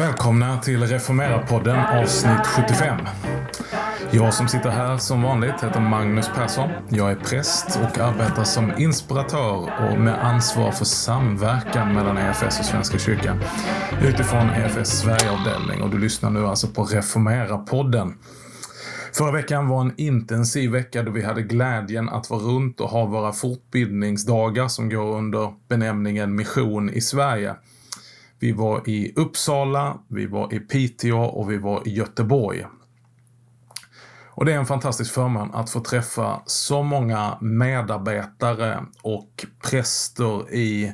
Välkomna till Reformera-podden avsnitt 75. Jag som sitter här som vanligt heter Magnus Persson. Jag är präst och arbetar som inspiratör och med ansvar för samverkan mellan EFS och Svenska kyrkan utifrån EFS Sverigeavdelning och du lyssnar nu alltså på Reformera-podden. Förra veckan var en intensiv vecka då vi hade glädjen att vara runt och ha våra fortbildningsdagar som går under benämningen Mission i Sverige. Vi var i Uppsala, vi var i Piteå och vi var i Göteborg. Och det är en fantastisk förmån att få träffa så många medarbetare och präster i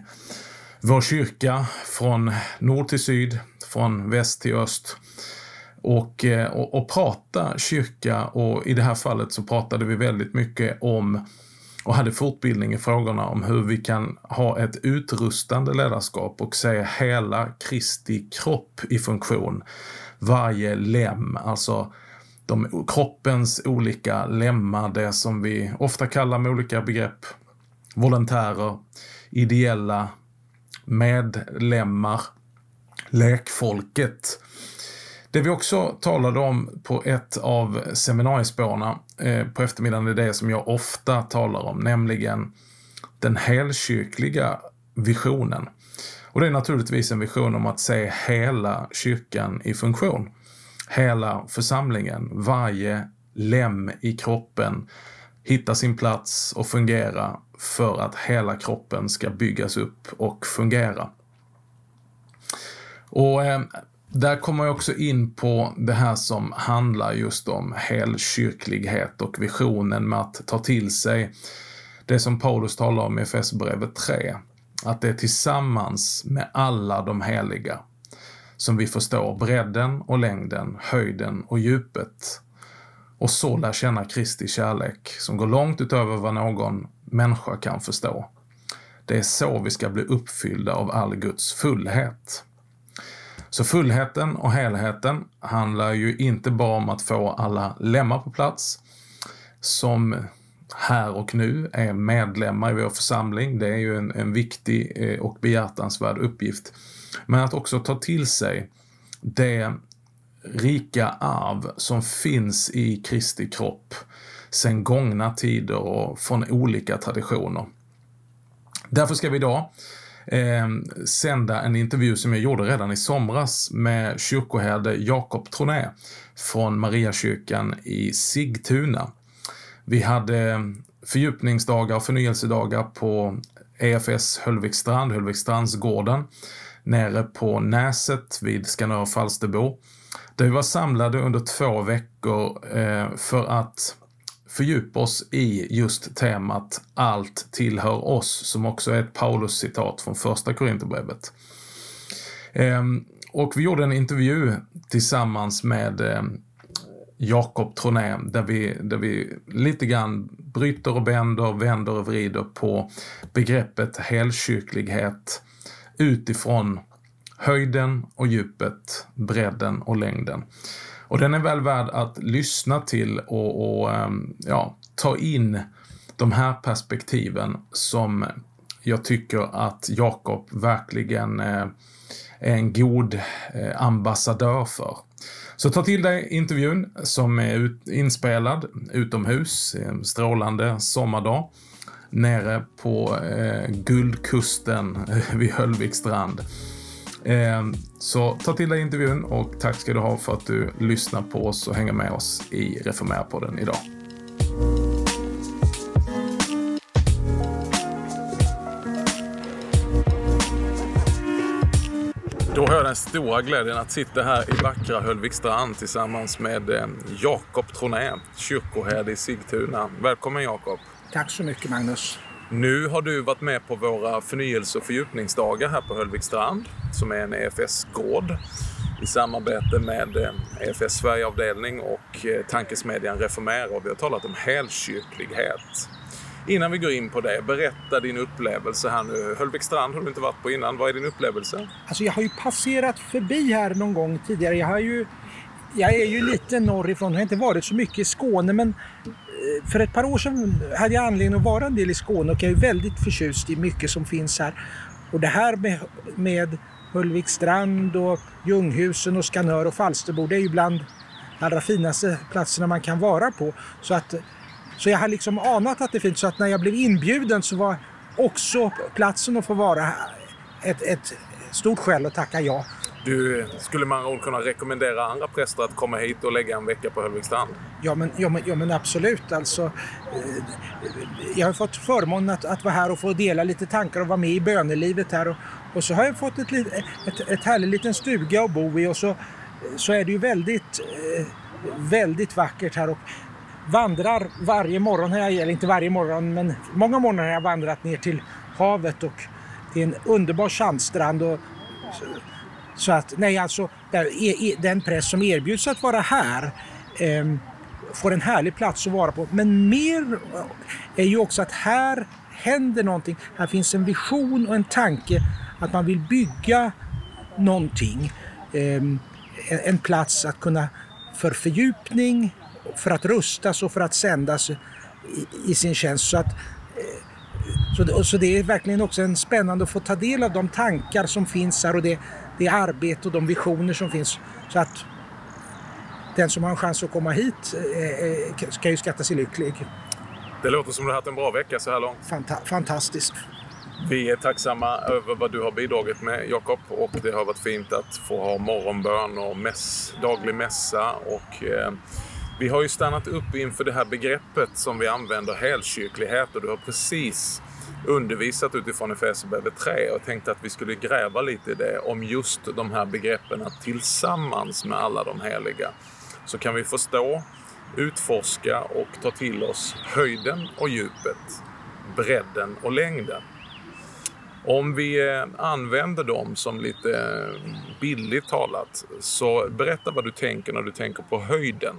vår kyrka från nord till syd, från väst till öst och, eh, och, och prata kyrka och i det här fallet så pratade vi väldigt mycket om och hade fortbildning i frågorna om hur vi kan ha ett utrustande ledarskap och se hela Kristi kropp i funktion. Varje lem, alltså de, kroppens olika lemmar, det som vi ofta kallar med olika begrepp volontärer, ideella medlemmar, lekfolket. Det vi också talade om på ett av seminariespårna eh, på eftermiddagen är det som jag ofta talar om, nämligen den helkyrkliga visionen. Och det är naturligtvis en vision om att se hela kyrkan i funktion. Hela församlingen, varje lem i kroppen hitta sin plats och fungera för att hela kroppen ska byggas upp och fungera. Och eh, där kommer jag också in på det här som handlar just om helkyrklighet och visionen med att ta till sig det som Paulus talar om i Efesierbrevet 3. Att det är tillsammans med alla de heliga som vi förstår bredden och längden, höjden och djupet och så lär känna Kristi kärlek som går långt utöver vad någon människa kan förstå. Det är så vi ska bli uppfyllda av all Guds fullhet. Så fullheten och helheten handlar ju inte bara om att få alla lemmar på plats som här och nu är medlemmar i vår församling. Det är ju en, en viktig eh, och behjärtansvärd uppgift. Men att också ta till sig det rika arv som finns i Kristi kropp sen gångna tider och från olika traditioner. Därför ska vi idag eh, sända en intervju som jag gjorde redan i somras med kyrkoherde Jakob Troné från Mariakyrkan i Sigtuna. Vi hade fördjupningsdagar och förnyelsedagar på EFS Höllvikstrand, Höllvikstrandsgården, nere på Näset vid Skanör Falsterbo. Där vi var samlade under två veckor eh, för att fördjupa oss i just temat Allt tillhör oss, som också är ett Paulus-citat från första Korinthierbrevet. Ehm, och vi gjorde en intervju tillsammans med eh, Jakob Troné där vi, där vi lite grann bryter och bänder, vänder och vrider på begreppet helkyrklighet utifrån höjden och djupet, bredden och längden. Och den är väl värd att lyssna till och, och ehm, ja, ta in de här perspektiven som jag tycker att Jakob verkligen eh, är en god eh, ambassadör för. Så ta till dig intervjun som är inspelad utomhus, en strålande sommardag, nere på eh, Guldkusten vid Höllvikstrand. Ehm, så ta till dig intervjun och tack ska du ha för att du lyssnar på oss och hänger med oss i Reformera-podden idag. Då har jag den stora glädjen att sitta här i vackra Höllvikstrand tillsammans med eh, Jakob Troné, kyrkoherde i Sigtuna. Välkommen Jakob! Tack så mycket Magnus! Nu har du varit med på våra förnyelse och fördjupningsdagar här på Höllvikstrand som är en EFS-gård i samarbete med eh, EFS Sverigeavdelning och eh, tankesmedjan Reformera och vi har talat om helkyrklighet. Innan vi går in på det, berätta din upplevelse här nu. Höllvikstrand har du inte varit på innan. Vad är din upplevelse? Alltså jag har ju passerat förbi här någon gång tidigare. Jag, har ju, jag är ju lite norrifrån, jag har inte varit så mycket i Skåne men eh, för ett par år sedan hade jag anledning att vara en del i Skåne och jag är väldigt förtjust i mycket som finns här. Och det här med, med Höllvikstrand och Ljunghusen och Skanör och Falsterbo. Det är ju bland de allra finaste platserna man kan vara på. Så, att, så jag har liksom anat att det finns. Så att när jag blev inbjuden så var också platsen att få vara ett, ett stort skäl att tacka ja. Du, skulle man kunna rekommendera andra präster att komma hit och lägga en vecka på Höllvikstrand? Ja men, ja, men, ja, men absolut. Alltså, eh, jag har fått förmånen att, att vara här och få dela lite tankar och vara med i bönelivet här. Och, och så har jag fått ett, ett, ett härligt liten stuga att bo i och så, så är det ju väldigt, eh, väldigt vackert här. Och vandrar varje morgon, här, eller inte varje morgon, men många morgnar har jag vandrat ner till havet och det är en underbar sandstrand. Och, så att, nej alltså, e, e, den press som erbjuds att vara här eh, får en härlig plats att vara på. Men mer är ju också att här händer någonting. Här finns en vision och en tanke att man vill bygga någonting. Eh, en plats att kunna för fördjupning, för att rustas och för att sändas i, sin tjänst. Så att så, så det är verkligen också en spännande att få ta del av de tankar som finns här och det, det arbete och de visioner som finns. Så att den som har en chans att komma hit eh, eh ska ju skatta sig lycklig. Det låter som du har haft en bra vecka så här långt. Fanta fantastiskt. Vi är tacksamma över vad du har bidragit med Jakob och det har varit fint att få ha morgonbön och mäss, daglig mässa och eh, vi har ju stannat upp inför det här begreppet som vi använder, helkyrklighet, och du har precis undervisat utifrån Efesierbrevet 3 och tänkte att vi skulle gräva lite i det om just de här begreppen tillsammans med alla de heliga så kan vi förstå, utforska och ta till oss höjden och djupet, bredden och längden. Om vi eh, använder dem som lite eh, billigt talat, så berätta vad du tänker när du tänker på höjden.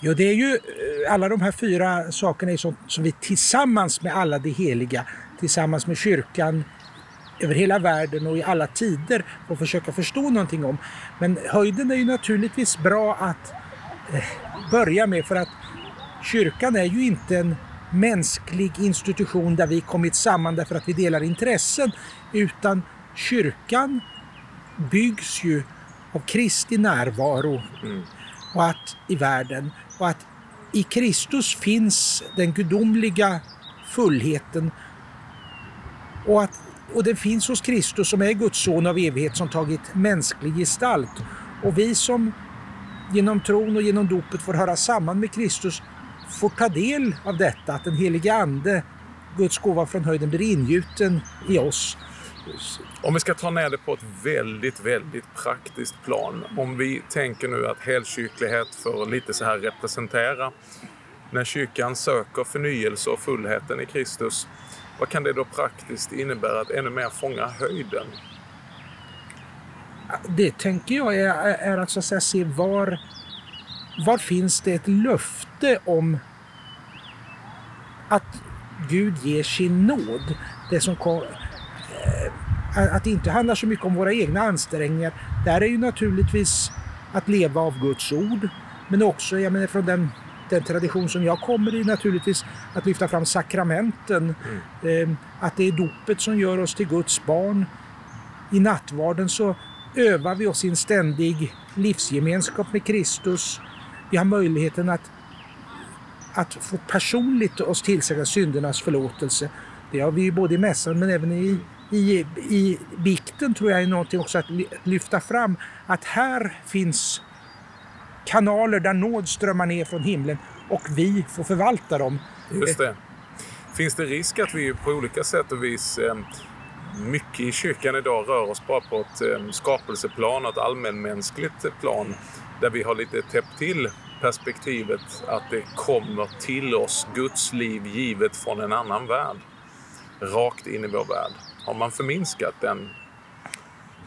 Ja, det är ju eh, alla de här fyra sakerna är sånt som vi tillsammans med alla de heliga, tillsammans med kyrkan över hela världen och i alla tider får försöka förstå någonting om. Men höjden är ju naturligtvis bra att börja med för att kyrkan är ju inte en mänsklig institution där vi kommit samman därför att vi delar intressen utan kyrkan byggs ju av Kristi närvaro mm. och att i världen och att i Kristus finns den gudomliga fullheten och, att, och den finns hos Kristus som är Guds son av evighet som tagit mänsklig gestalt. Och vi som genom tron och genom dopet får höra samman med Kristus får ta del av detta, att den helige Ande, Guds gåva från höjden, blir ingjuten i oss. Om vi ska ta ner det på ett väldigt, väldigt praktiskt plan. Om vi tänker nu att helkyrklighet för lite så här representera när kyrkan söker förnyelse och fullheten i Kristus. Vad kan det då praktiskt innebära att ännu mer fånga höjden? Det tänker jag är, är att, så att säga, se var, var finns det ett löfte om att Gud ger sin nåd. Det som kom, att det inte handlar så mycket om våra egna ansträngningar. Där är ju naturligtvis att leva av Guds ord. Men också, jag menar från den, den tradition som jag kommer i naturligtvis, att lyfta fram sakramenten. Mm. Eh, att det är dopet som gör oss till Guds barn. I nattvarden så övar vi oss i en ständig livsgemenskap med Kristus. Vi har möjligheten att, att få personligt oss tillsäga syndernas förlåtelse. Det har vi både i mässan men även i i, i bikten tror jag är någonting också att lyfta fram att här finns kanaler där nåd strömmar ner från himlen och vi får förvalta dem. Just det. Finns det risk att vi på olika sätt och vis eh, mycket i kyrkan idag rör oss bara på ett eh, skapelseplan och ett allmänmänskligt plan där vi har lite täppt till perspektivet att det kommer till oss Guds liv givet från en annan värld. Rakt in i vår värld. Har man förminskat den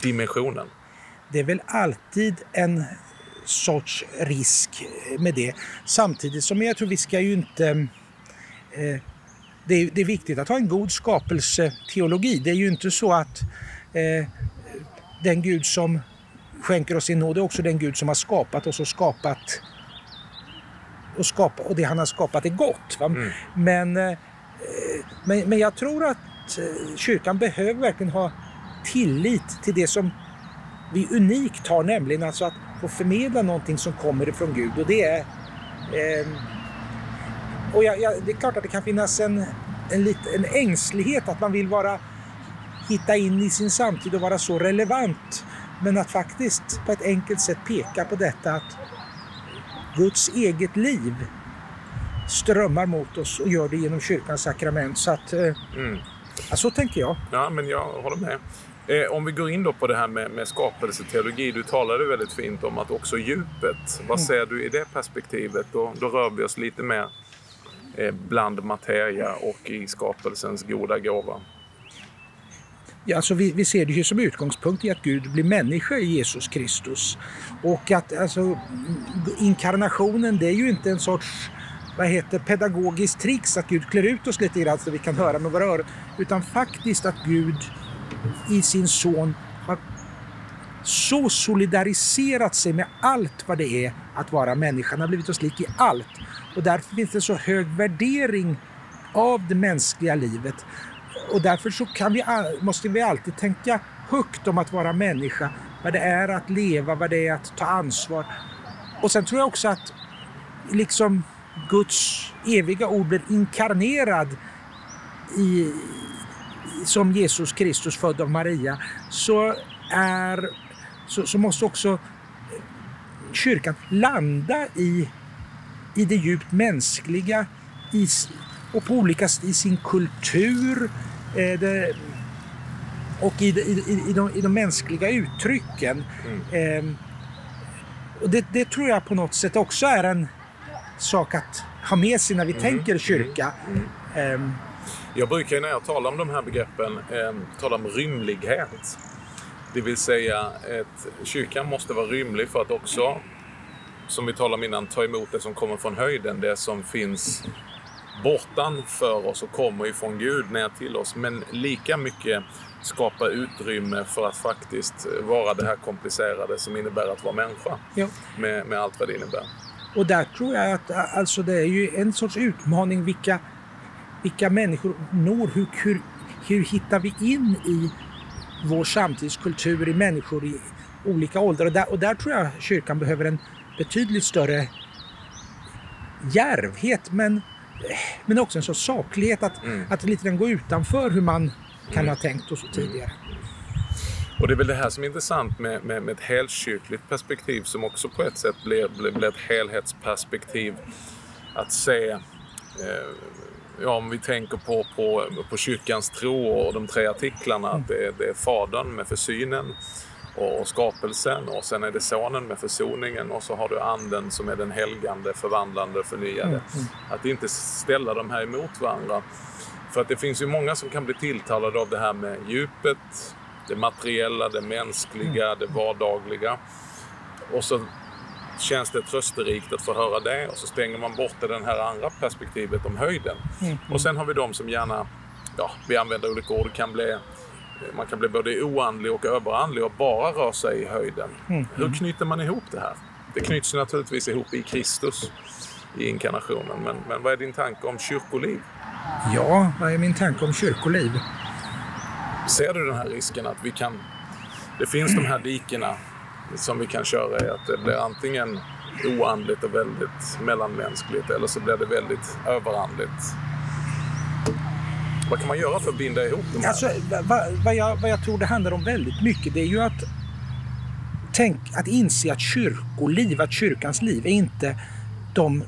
dimensionen? Det är väl alltid en sorts risk med det. Samtidigt som jag tror vi ska ju inte... Eh, det, är, det, är, viktigt att ha en god skapelseteologi. Det är ju inte så att eh, den Gud som skänker oss sin nåd är också den Gud som har skapat oss och skapat och, skapa, och det han har skapat är gott. Mm. Men, eh, men, men jag tror att eh, kyrkan behöver verkligen ha tillit till det som vi unikt har, nämligen alltså att få förmedla någonting som kommer ifrån Gud. Och det är... Eh, och jag, jag, det är klart att det kan finnas en, en, lit, en ängslighet att man vill vara hitta in i sin samtid och vara så relevant. Men att faktiskt på ett enkelt sätt peka på detta att Guds eget liv strömmar mot oss och gör det genom kyrkans sakrament. Så att, eh, mm. ja, så tänker jag. Ja, men jag håller med. Eh, om vi går in då på det här med, med skapelseteologi. Du talade väldigt fint om att också djupet. Vad mm. ser du i det perspektivet? Då, då rör vi oss lite mer eh, bland materia och i skapelsens goda gåva. Ja, alltså vi, vi, ser det ju som utgångspunkt i att Gud blir människa i Jesus Kristus. Och att alltså, inkarnationen det är ju inte en sorts vad heter pedagogiskt tricks att Gud klär ut oss lite grann så vi kan höra med våra öron. Utan faktiskt att Gud i sin son har så solidariserat sig med allt vad det är att vara människa. Han har blivit oss lik i allt. Och därför finns det så hög värdering av det mänskliga livet. Och därför så kan vi, måste vi alltid tänka högt om att vara människa. Vad det är att leva, vad det är att ta ansvar. Och sen tror jag också att liksom Guds eviga ord blir inkarnerad i, som Jesus Kristus född av Maria så, är, så, så måste också kyrkan landa i, i det djupt mänskliga i, och på olika i sin kultur eh, det, och i, i, i, de, i de mänskliga uttrycken. Mm. Eh, och det, det, tror jag på något sätt också är en sak att ha med sig när vi mm. tänker kyrka. Mm. Eh, jag brukar när jag talar om de här begreppen eh, tala om rymlighet. Det vill säga att kyrkan måste vara rymlig för att också, som vi talade om innan, ta emot det som kommer från höjden, det som finns bortanför oss och kommer ifrån Gud ner till oss. Men lika mycket skapa utrymme för att faktiskt vara det här komplicerade som innebär att vara människa. Ja. Med, med allt vad det innebär. Och där tror jag att alltså det är ju en sorts utmaning vilka vilka människor når, hur, hur, hur hittar vi in i vår samtidskultur, i människor i olika åldrar. Och där, och där tror jag kyrkan behöver en betydligt större järvhet men, men också en sorts saklighet att, mm. att lite grann gå utanför hur man kan mm. ha tänkt och så tidigare. Och det är väl det här som är intressant med, med, med ett helkyrkligt perspektiv som också på ett sätt blir, blir, blir ett helhetsperspektiv. Att se eh, ja, om vi tänker på, på, på kyrkans tro och de tre artiklarna, att det, det är Fadern med försynen och, skapelsen och sen är det Sonen med försoningen och så har du Anden som är den helgande, förvandlande, förnyade. Mm, mm. Att inte ställa de här emot varandra. För att det finns ju många som kan bli tilltalade av det här med djupet, det materiella, det mänskliga, mm. det vardagliga. Och så känns det trösterikt att få höra det och så stänger man bort det här andra perspektivet om höjden. Mm. Och sen har vi de som gärna, ja, vi använder olika ord, kan bli, man kan bli både oandlig och överandlig och bara röra sig i höjden. Mm. Hur knyter man ihop det här? Det knyts naturligtvis ihop i Kristus i inkarnationen. Men, men vad är din tanke om kyrkoliv? Ja, vad är min tanke om kyrkoliv? Ser du den här risken att vi kan... Det finns de här dikena som vi kan köra är att det blir antingen oandligt och väldigt mellanmänskligt eller så blir det väldigt överandligt. Vad kan man göra för att binda ihop de här? Alltså, vad, vad, jag, vad jag tror det handlar om väldigt mycket det är ju att, tänk, att inse att kyrkoliv, att kyrkans liv är inte de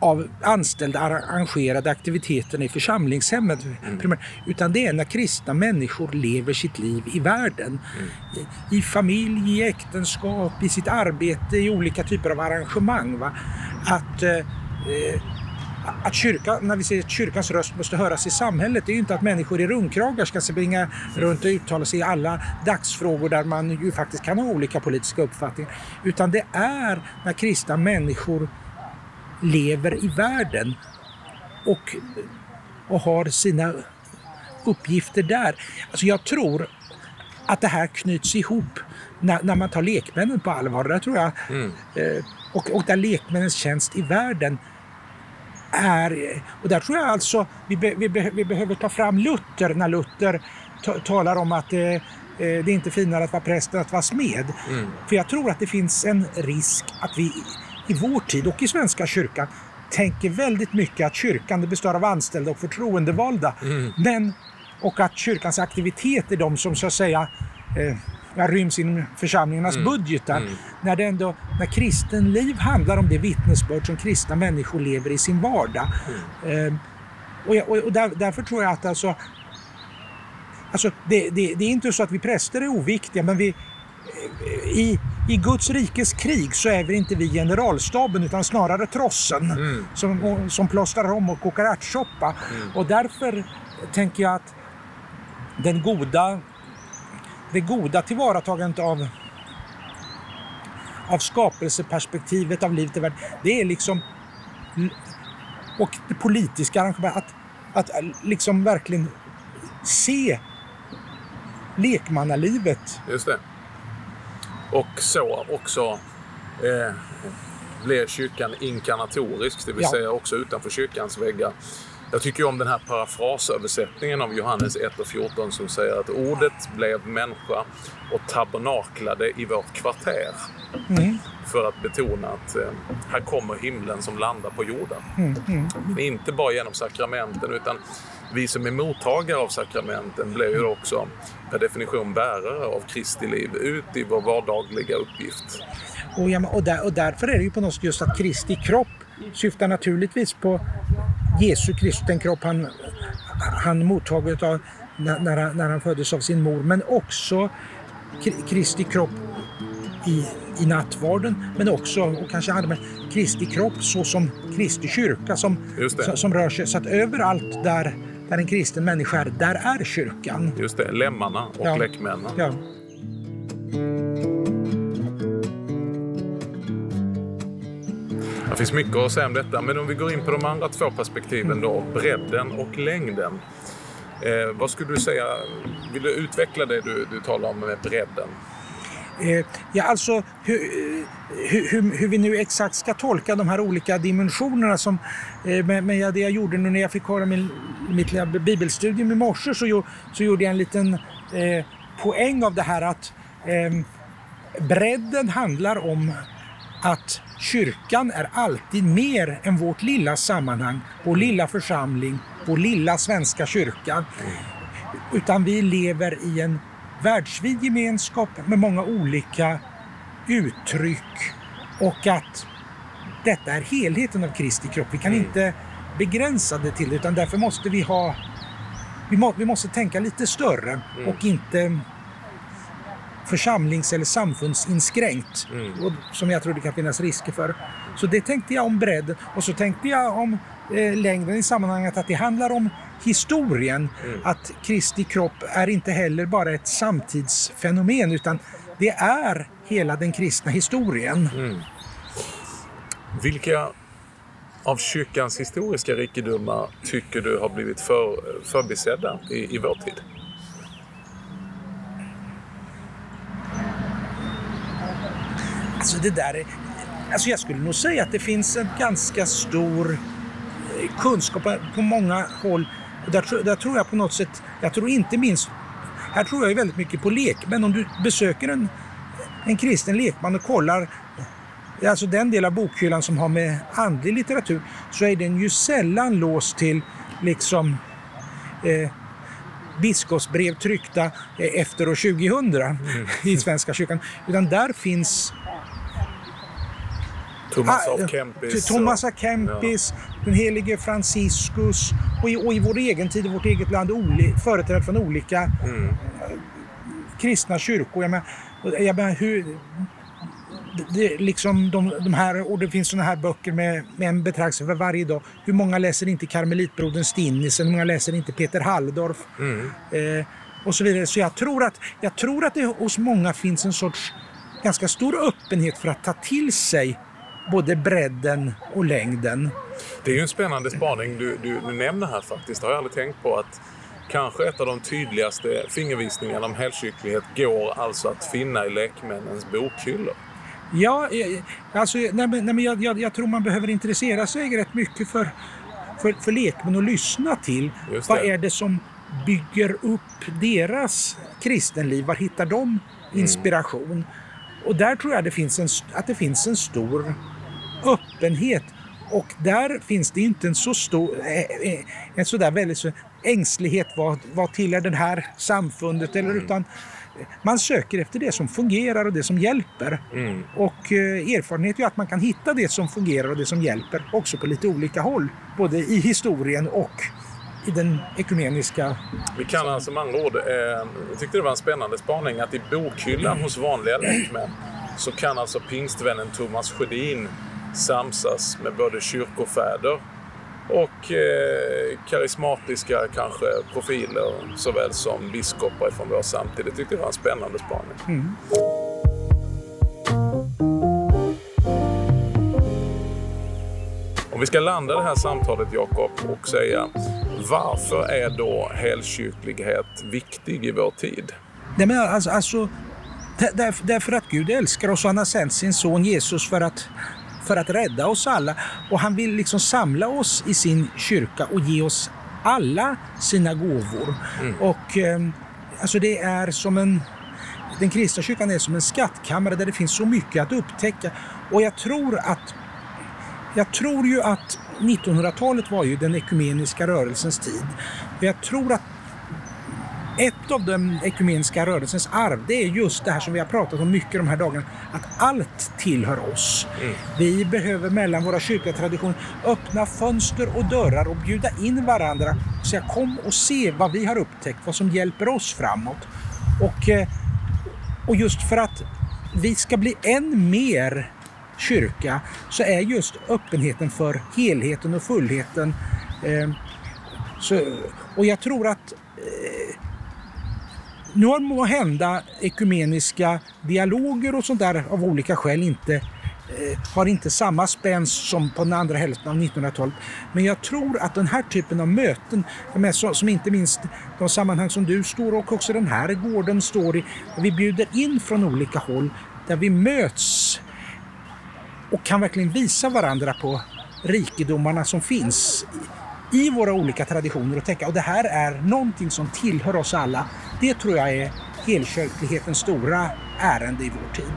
av anställda arrangerade aktiviteterna i församlingshemmet. Mm. Utan det är när kristna människor lever sitt liv i världen. Mm. I, familj, i äktenskap, i sitt arbete, i olika typer av arrangemang. Va? Att, eh, att kyrka, när vi säger att kyrkans röst måste höras i samhället, det är ju inte att människor i rundkragar ska springa runt och uttala sig i alla dagsfrågor där man ju faktiskt kan ha olika politiska uppfattningar. Utan det är när kristna människor lever i världen och, och har sina uppgifter där. Alltså jag tror att det här knyts ihop när, när man tar lekmännen på allvar. Där tror jag, mm. eh, och, och där lekmännens tjänst i världen är, och där tror jag alltså vi, be, vi, be, vi behöver ta fram Luther när Luther talar om att eh, eh, det är inte finare att vara präst än att vara smed. Mm. För jag tror att det finns en risk att vi i vår tid och i Svenska kyrkan tänker väldigt mycket att kyrkan det består av anställda och förtroendevalda. Mm. Men, och att kyrkans aktivitet är de som så att säga eh, ryms inom församlingarnas mm. budgetar. Mm. När, det ändå, när kristen liv handlar om det vittnesbörd som kristna människor lever i sin vardag. Mm. Eh, och, och, och där, därför tror jag att alltså, alltså det, det, det, är inte så att vi präster är oviktiga men vi, i, i Guds rikes krig så är vi inte vi generalstaben utan snarare trossen mm. som, som plåstrar om och kokar ärtsoppa. Mm. Och därför tänker jag att den goda, det goda tillvaratagandet av, av skapelseperspektivet av livet i världen, det är liksom och det politiska arrangemanget, att, att liksom verkligen se lekmannalivet. Just det. Och så också eh, blir kyrkan inkarnatorisk, det vill ja. säga också utanför kyrkans väggar. Jag tycker om den här parafrasöversättningen av Johannes 1 och 14 som säger att ordet blev människa och tabernaklade i vårt kvarter. Mm. För att betona att eh, här kommer himlen som landar på jorden. Mm. Mm. Men inte bara genom sakramenten utan vi som är mottagare av sakramenten blir ju också per definition bärare av Kristi liv ut i vår vardagliga uppgift. Och, ja, och, där, och därför är det ju på något sätt just att Kristi kropp syftar naturligtvis på Jesu Kristus, den kropp han, han mottagit av när, han, när han föddes av sin mor, men också Kristi kropp i, i nattvarden, men också, och kanske med Kristi kropp så som Kristi kyrka som, som, som, rör sig. Så att överallt där där en kristen människa är, där är kyrkan. Just det, lemmarna och ja. läckmännen. Ja. Finns mycket att säga om detta, men om vi går in på de andra två perspektiven då, bredden och längden. Eh, vad skulle du säga, vill du utveckla det du, du talar om med bredden? Eh, ja, alltså hur, eh, hur, hur, vi nu exakt ska tolka de här olika dimensionerna som eh, men det jag gjorde nu när jag fick höra min, mitt lilla bibelstudium i morse så, så gjorde jag en liten eh, poäng av det här att eh, bredden handlar om att kyrkan är alltid mer än vårt lilla sammanhang, vår lilla församling, vår lilla svenska kyrka. Utan vi lever i en världsvid gemenskap med många olika uttryck och att detta är helheten av Kristi kropp. Vi kan mm. inte begränsa det till det utan därför måste vi ha vi, må, vi måste tänka lite större mm. och inte församlings eller samfundsinskränkt. Mm. Och, som jag tror det kan finnas risker för. Så det tänkte jag om bredden. Och så tänkte jag om eh, längden i sammanhanget att det handlar om historien. Mm. Att Kristi kropp är inte heller bara ett samtidsfenomen utan det är hela den kristna historien. Mm. Vilka av kyrkans historiska rikedomar tycker du har blivit för, förbisedda i, i vår tid? Alltså det där är, alltså jag skulle nog säga att det finns en ganska stor eh, kunskap på många håll. Där, där tror jag på något sätt, jag tror inte minst, här tror jag väldigt mycket på lekmän. Om du besöker en, en kristen lekman och kollar alltså den del av bokhyllan som har med andlig litteratur, så är den ju sällan låst till liksom eh, biskopsbrev tryckta eh, efter år 2000 mm. i Svenska kyrkan. Utan där finns Thomas av Kempis. Thomas av Kempis, ja. den helige Franciscus och i, och i vår egen tid, i vårt eget land, företrädare från olika mm. kristna kyrkor. Jag menar, jag menar, hur, det, liksom de, de, här, och det finns sådana här böcker med, med en betraktelse för varje dag. Hur många läser inte karmelitbrodern Stinnisen? Hur många läser inte Peter Halldorf? Mm. Eh, och så vidare. Så jag tror, att, jag tror att det hos många finns en sorts ganska stor öppenhet för att ta till sig både bredden och längden. Det är ju en spännande spaning du, du, du nämner här faktiskt. Det har jag aldrig tänkt på. att Kanske ett av de tydligaste fingervisningarna om helkyrklighet går alltså att finna i lekmännens bokhyllor. Ja, alltså, nej, nej, jag, jag, jag, tror man behöver intressera sig rätt mycket för, för, för lekmän att lyssna till. Vad är det som bygger upp deras kristenliv? Var hittar de mm. inspiration? Mm. Och där tror jag det finns en, att det finns en stor öppenhet. Och där finns det inte en så stor, eh, en sådär väldigt så ängslighet vad, vad tillhör det här samfundet eller mm. utan man söker efter det som fungerar och det som hjälper. Mm. Och eh, erfarenhet är att man kan hitta det som fungerar och det som hjälper också på lite olika håll. Både i historien och i den ekumeniska... Vi kan alltså med andra ord, eh, jag tyckte det var en spännande spaning, att i bokhyllan hos vanliga lekmän så kan alltså pingstvännen Thomas Sjödin samsas med både kyrkofäder och eh, karismatiska kanske profiler såväl som biskopar från vår samtid. Det tyckte jag var en spännande spaning. Mm. Om vi ska landa det här samtalet Jakob och säga varför är då helkyrklighet viktig i vår tid? Nej, men alltså, alltså där, därför att Gud älskar oss och han har sänt sin son Jesus för att för att rädda oss alla. Och han vill liksom samla oss i sin kyrka och ge oss alla sina gåvor. Mm. Och eh, alltså det är som en den kristna kyrkan är som en skattkammare där det finns så mycket att upptäcka. Och jag tror att jag tror ju att 1900-talet var ju den ekumeniska rörelsens tid. Jag tror att ett av den ekumeniska rörelsens arv, det är just det här som vi har pratat om mycket de här dagarna, att allt tillhör oss. Mm. Vi behöver mellan våra kyrkliga traditioner öppna fönster och dörrar och bjuda in varandra och säga kom och se vad vi har upptäckt, vad som hjälper oss framåt. Och, eh, och just för att vi ska bli än mer kyrka så är just öppenheten för helheten och fullheten eh, så, och jag tror att nu har må hända ekumeniska dialoger och sånt där av olika skäl inte eh, har inte samma spänst som på den andra hälften av 1900-talet. Men jag tror att den här typen av möten, som inte minst de sammanhang som du står och också den här gården står i, där vi bjuder in från olika håll, där vi möts och kan verkligen visa varandra på rikedomarna som finns i våra olika traditioner och tänka och det här är någonting som tillhör oss alla. Det tror jag är helkyrklighetens stora ärende i vår tid.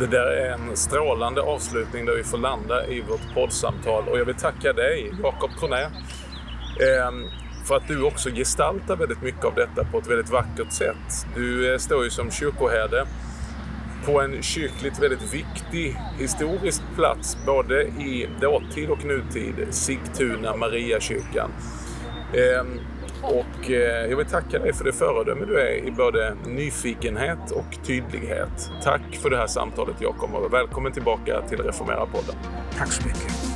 Det där är en strålande avslutning där vi får landa i vårt poddsamtal och jag vill tacka dig, Jakob Troné, ehm, för att du också gestaltar väldigt mycket av detta på ett väldigt vackert sätt. Du eh, står ju som kyrkoherde på en kyrkligt väldigt viktig historisk plats både i dåtid och nutid, Sigtuna Mariakyrkan. Ehm, och eh, jag vill tacka dig för det föredöme du är i både nyfikenhet och tydlighet. Tack för det här samtalet Jakob och välkommen tillbaka till Reformera-podden. Tack så mycket.